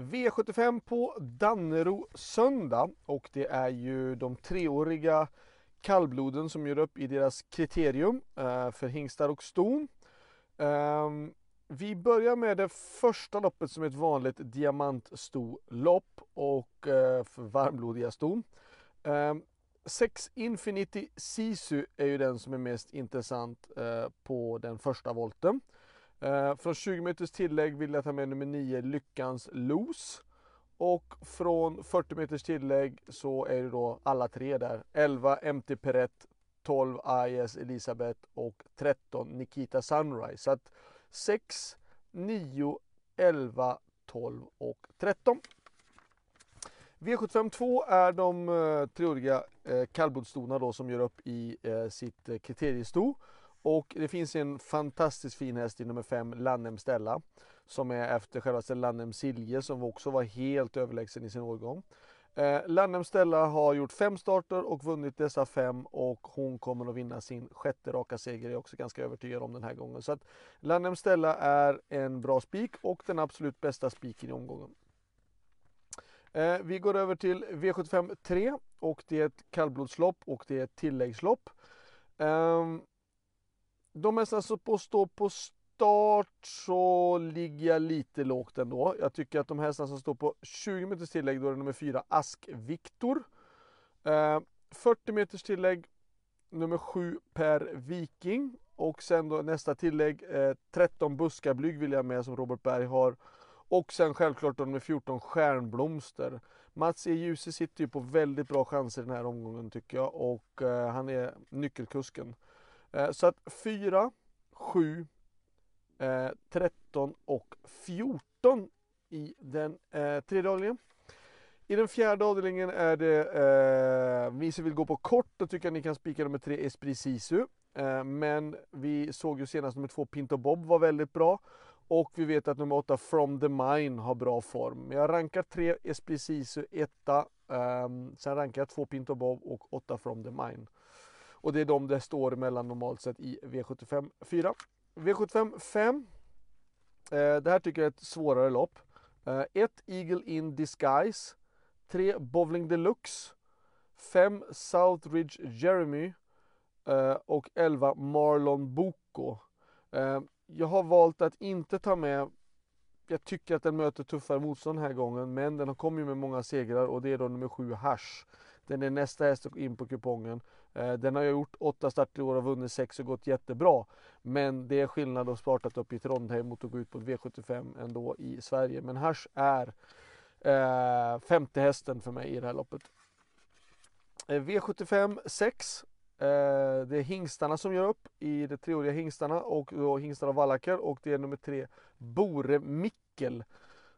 V75 på Dannero söndag och det är ju de treåriga kallbloden som gör upp i deras kriterium eh, för hingstar och ston. Ehm, vi börjar med det första loppet som är ett vanligt diamantstolopp och eh, för varmblodiga ston. Ehm, 6 Infinity Sisu är ju den som är mest intressant eh, på den första volten. Eh, från 20 meters tillägg vill jag ta med nummer 9 Lyckans Los. Och från 40 meters tillägg så är det då alla tre där. 11 MT Perrett, 12 IS Elisabeth och 13 Nikita Sunrise. Så att 6, 9, 11, 12 och 13. V75 2 är de eh, treåriga eh, kallblodsstona då som gör upp i eh, sitt kriteriesto. Och det finns en fantastiskt fin häst i nummer 5, Lannem Stella. Som är efter självaste Lannem Silje som också var helt överlägsen i sin årgång. Eh, Lannem Stella har gjort fem starter och vunnit dessa fem och hon kommer att vinna sin sjätte raka seger. Jag är också ganska övertygad om den här gången. Så att Lannem Stella är en bra spik och den absolut bästa spiken i omgången. Eh, vi går över till V75 3 och det är ett kallblodslopp och det är ett tilläggslopp. Um, de hästar som på står på start så ligger jag lite lågt ändå. Jag tycker att de hästarna som står på 20 meters tillägg, då är det nummer 4 Ask Viktor. Eh, 40 meters tillägg, nummer 7 Per Viking. Och sen då nästa tillägg, eh, 13 Buskablyg vill jag med som Robert Berg har. Och sen självklart då nummer 14 Stjärnblomster. Mats E. Djuse sitter ju på väldigt bra chanser den här omgången tycker jag och eh, han är nyckelkusken. Eh, så att 4, 7, 13 och 14 i den eh, tredje avdelningen. I den fjärde avdelningen är det eh, vi som vill gå på kort. Då tycker jag ni kan spika nummer 3 Esprit Sisu. Eh, men vi såg ju senast nummer 2 Pinto Bob var väldigt bra. Och vi vet att nummer 8 From the Mine har bra form. Jag rankar 3 Esprit Sisu 1. Eh, sen rankar jag 2 Pinto Bob och 8 From the Mine. Och det är de det står mellan normalt sett i V75 4. V75 5. Eh, det här tycker jag är ett svårare lopp. 1 eh, Eagle in Disguise. 3 Bowling Deluxe. 5 Southridge Jeremy. Eh, och 11 Marlon Boko. Eh, jag har valt att inte ta med jag tycker att den möter tuffare motstånd den här gången men den har kommit med många segrar och det är då nummer 7 Hash. Den är nästa häst in på kupongen. Eh, den har gjort åtta starter i år och vunnit sex och gått jättebra. Men det är skillnad att startat upp i Trondheim mot att gå ut på ett V75 ändå i Sverige. Men Hash är eh, femte hästen för mig i det här loppet. Eh, V75 6. Eh, det är hingstarna som gör upp i de treåriga hingstarna och då hingstar och vallacker och det är nummer tre Bore Mickel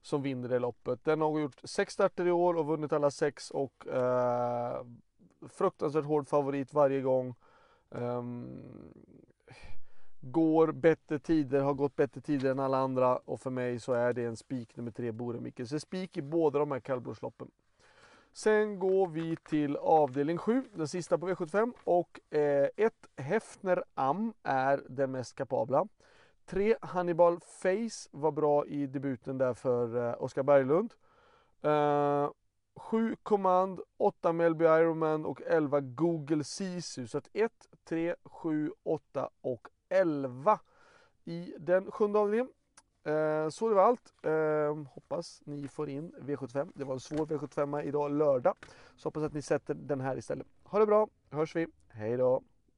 som vinner det loppet. Den har gjort sex starter i år och vunnit alla sex och eh, fruktansvärt hård favorit varje gång. Um, går bättre tider, har gått bättre tider än alla andra och för mig så är det en spik nummer tre Boremicke. Så spik i båda de här kallblodsloppen. Sen går vi till avdelning 7, den sista på V75 och eh, ett Hefner Am är den mest kapabla. 3 Hannibal Face var bra i debuten där för eh, Oskar Berglund. Eh, 7 Command, 8 Melby Ironman och 11 Google Sisu. Så att 1, 3, 7, 8 och 11 i den sjunde avdelningen. Eh, så det var allt. Eh, hoppas ni får in V75. Det var en svår V75 idag lördag. Så hoppas att ni sätter den här istället. Ha det bra, hörs vi. Hej då!